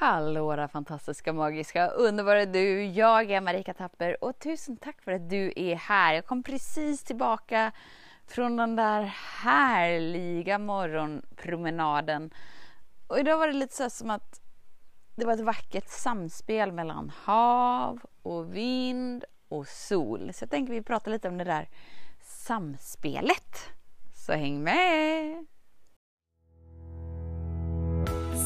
Hallå där fantastiska, magiska, underbara du! Jag är Marika Tapper och tusen tack för att du är här. Jag kom precis tillbaka från den där härliga morgonpromenaden. Och idag var det lite så som att det var ett vackert samspel mellan hav och vind och sol. Så jag tänker vi pratar lite om det där samspelet. Så häng med!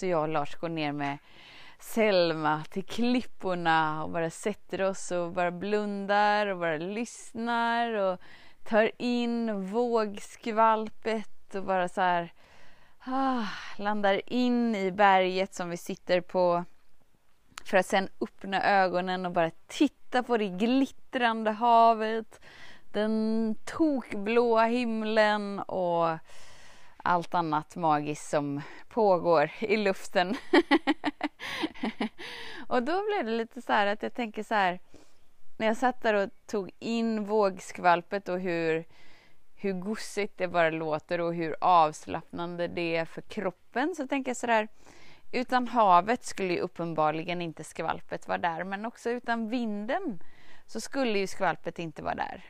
Så jag och Lars går ner med Selma till klipporna och bara sätter oss och bara blundar och bara lyssnar och tar in vågskvalpet och bara så här ah, landar in i berget som vi sitter på för att sen öppna ögonen och bara titta på det glittrande havet, den tokblåa himlen och allt annat magiskt som pågår i luften. och då blev det lite så här att jag tänker så här när jag satt där och tog in vågskvalpet och hur, hur gosigt det bara låter och hur avslappnande det är för kroppen så tänker jag så där utan havet skulle ju uppenbarligen inte skvalpet vara där men också utan vinden så skulle ju skvalpet inte vara där.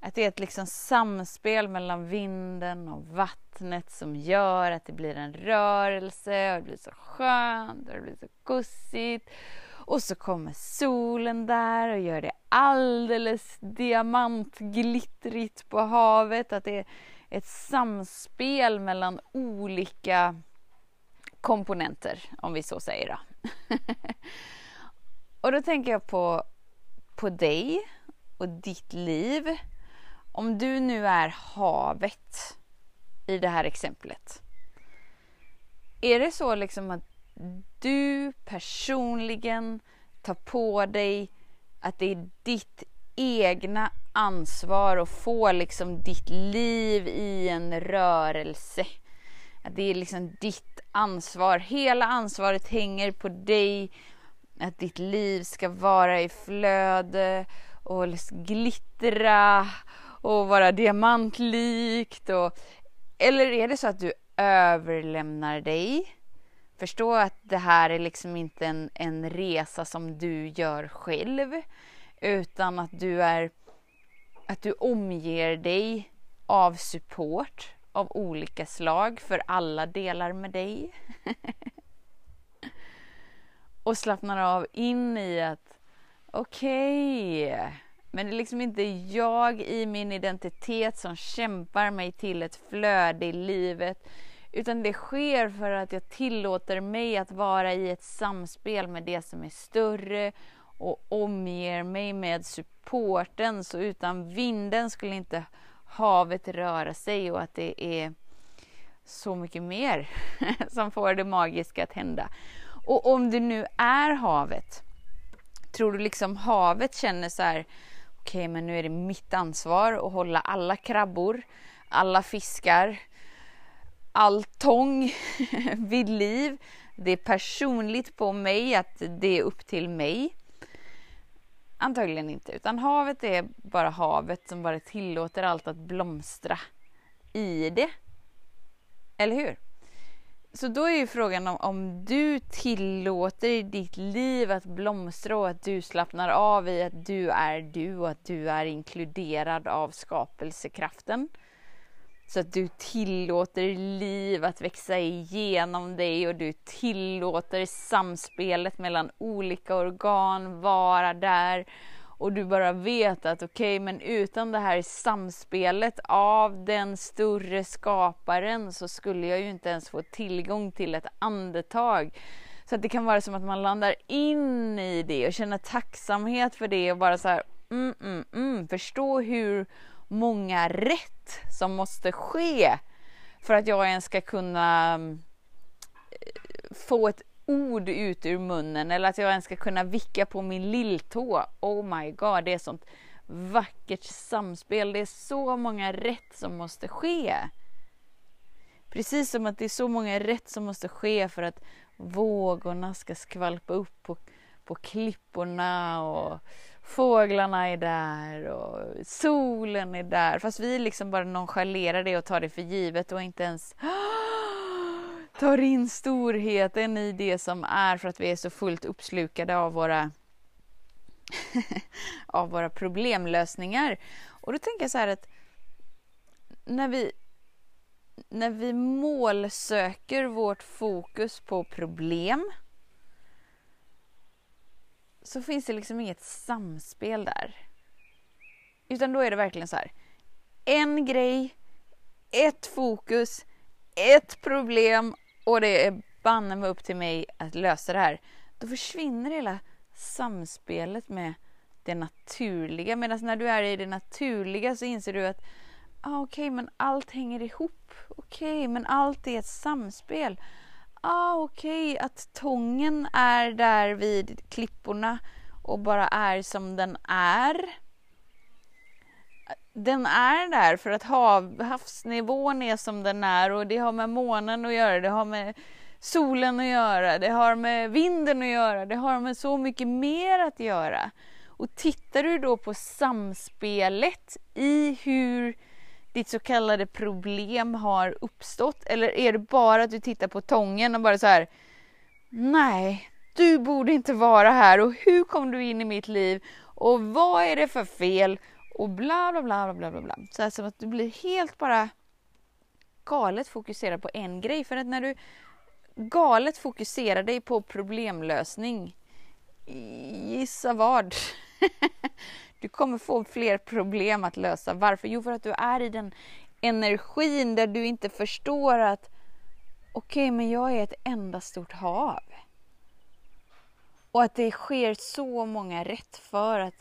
Att det är ett liksom samspel mellan vinden och vattnet som gör att det blir en rörelse och det blir så skönt och det blir så gussigt. Och så kommer solen där och gör det alldeles diamantglittrigt på havet. Att det är ett samspel mellan olika komponenter, om vi så säger. Då. och då tänker jag på, på dig och ditt liv om du nu är havet i det här exemplet. Är det så liksom att du personligen tar på dig att det är ditt egna ansvar att få liksom ditt liv i en rörelse. Att det är liksom ditt ansvar. Hela ansvaret hänger på dig. Att ditt liv ska vara i flöde och glittra och vara diamantlikt? Och, eller är det så att du överlämnar dig? Förstå att det här är liksom inte en, en resa som du gör själv utan att du är att du omger dig av support av olika slag för alla delar med dig. och slappnar av in i att okej, okay, men det är liksom inte jag i min identitet som kämpar mig till ett flöde i livet. Utan det sker för att jag tillåter mig att vara i ett samspel med det som är större och omger mig med supporten. Så utan vinden skulle inte havet röra sig och att det är så mycket mer som får det magiska att hända. Och om du nu är havet, tror du liksom havet känner så här okej, okay, men nu är det mitt ansvar att hålla alla krabbor, alla fiskar, all tång vid liv. Det är personligt på mig att det är upp till mig. Antagligen inte, utan havet är bara havet som bara tillåter allt att blomstra i det. Eller hur? Så då är ju frågan om, om du tillåter i ditt liv att blomstra och att du slappnar av i att du är du och att du är inkluderad av skapelsekraften. Så att du tillåter liv att växa igenom dig och du tillåter samspelet mellan olika organ vara där och du bara vet att okej, okay, men utan det här samspelet av den större skaparen så skulle jag ju inte ens få tillgång till ett andetag. Så att det kan vara som att man landar in i det och känner tacksamhet för det och bara så här, mm, mm, mm, förstå hur många rätt som måste ske för att jag ens ska kunna eh, få ett ord ut ur munnen eller att jag ens ska kunna vicka på min lilltå. Oh my god, det är sånt vackert samspel. Det är så många rätt som måste ske. Precis som att det är så många rätt som måste ske för att vågorna ska skvalpa upp på, på klipporna och fåglarna är där och solen är där. Fast vi liksom bara nonchalerar det och tar det för givet och inte ens tar in storheten i det som är för att vi är så fullt uppslukade av våra av våra problemlösningar. Och då tänker jag så här att när vi när vi målsöker vårt fokus på problem så finns det liksom inget samspel där. Utan då är det verkligen så här. En grej, ett fokus, ett problem och det är banne mig upp till mig att lösa det här. Då försvinner hela samspelet med det naturliga. Medan när du är i det naturliga så inser du att ah, okej, okay, men allt hänger ihop. Okej, okay, men allt är ett samspel. Ah, okej, okay, att tången är där vid klipporna och bara är som den är. Den är där för att hav, havsnivån är som den är och det har med månen att göra, det har med solen att göra, det har med vinden att göra, det har med så mycket mer att göra. Och tittar du då på samspelet i hur ditt så kallade problem har uppstått? Eller är det bara att du tittar på tången och bara så här Nej, du borde inte vara här och hur kom du in i mitt liv och vad är det för fel och bla bla bla bla bla bla. Så här, som att du blir helt bara galet fokuserad på en grej. För att när du galet fokuserar dig på problemlösning, gissa vad? Du kommer få fler problem att lösa. Varför? Jo, för att du är i den energin där du inte förstår att okej, okay, men jag är ett enda stort hav. Och att det sker så många rätt för att,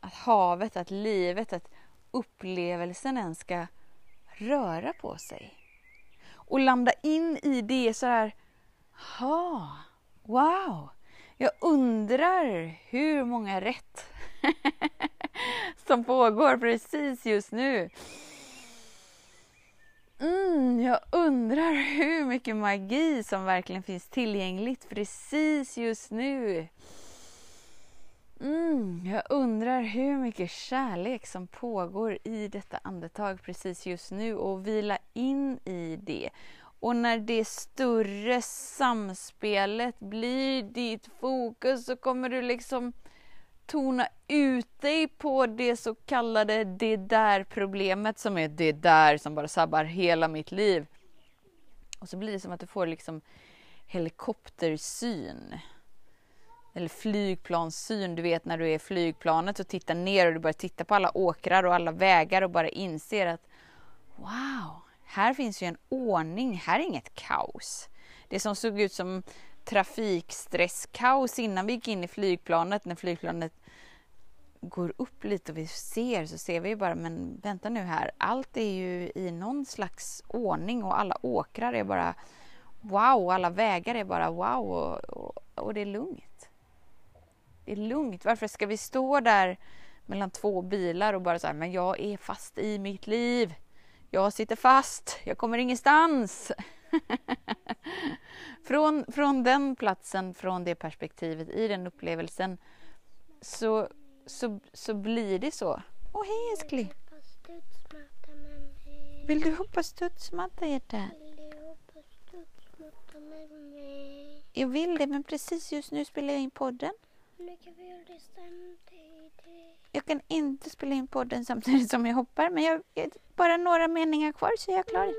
att havet, att livet, att upplevelsen ens ska röra på sig. Och landa in i det så här, ha, wow, jag undrar hur många rätt som pågår precis just nu. Mm, jag undrar hur mycket magi som verkligen finns tillgängligt precis just nu. Mm, jag undrar hur mycket kärlek som pågår i detta andetag precis just nu och vila in i det. Och när det större samspelet blir ditt fokus så kommer du liksom tona ut dig på det så kallade det där problemet som är det där som bara sabbar hela mitt liv. Och så blir det som att du får liksom helikoptersyn. Eller flygplanssyn, du vet när du är i flygplanet och tittar ner och du börjar titta på alla åkrar och alla vägar och bara inser att wow, här finns ju en ordning, här är inget kaos. Det som såg ut som trafikstresskaos innan vi gick in i flygplanet, när flygplanet går upp lite och vi ser så ser vi bara, men vänta nu här, allt är ju i någon slags ordning och alla åkrar är bara wow, alla vägar är bara wow och, och, och det är lugnt. Det är lugnt. Varför ska vi stå där mellan två bilar och bara så här, men jag är fast i mitt liv. Jag sitter fast, jag kommer ingenstans. från, från den platsen, från det perspektivet, i den upplevelsen så, så, så blir det så. Åh, hej älskling! Vill du hoppa studsmatta, hjärtat? Jag vill det, men precis just nu spelar jag in podden. Jag kan inte spela in podden samtidigt som jag hoppar, men jag, bara några meningar kvar så är jag klar.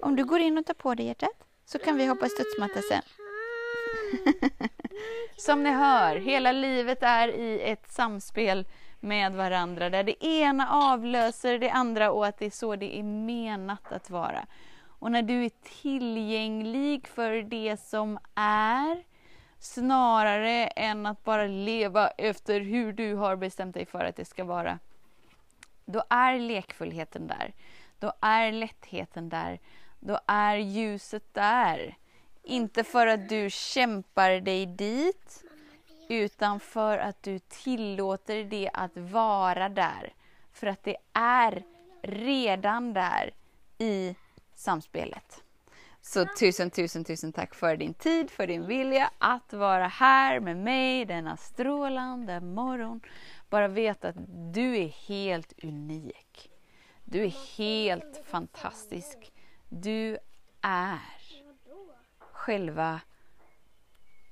Om du går in och tar på dig hjärtat så kan vi hoppa studsmatta sen. Som ni hör, hela livet är i ett samspel med varandra där det ena avlöser det andra och att det är så det är menat att vara. Och när du är tillgänglig för det som är snarare än att bara leva efter hur du har bestämt dig för att det ska vara. Då är lekfullheten där. Då är lättheten där. Då är ljuset där Inte för att du kämpar dig dit, utan för att du tillåter det att vara där. För att det är redan där i samspelet. Så tusen, tusen, tusen tack för din tid, för din vilja att vara här med mig denna strålande morgon. Bara veta att du är helt unik. Du är helt fantastisk. Du är själva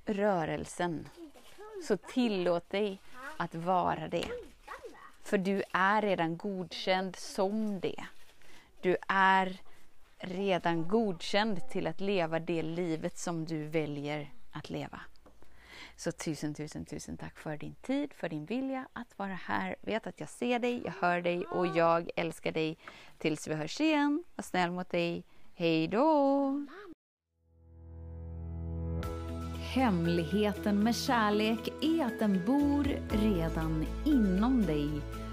rörelsen. Så tillåt dig att vara det. För du är redan godkänd som det. Du är redan godkänd till att leva det livet som du väljer att leva. Så tusen, tusen, tusen tack för din tid, för din vilja att vara här. Vet att jag ser dig, jag hör dig och jag älskar dig. Tills vi hörs igen. Var snäll mot dig. Hej då! Hemligheten med kärlek är att den bor redan inom dig.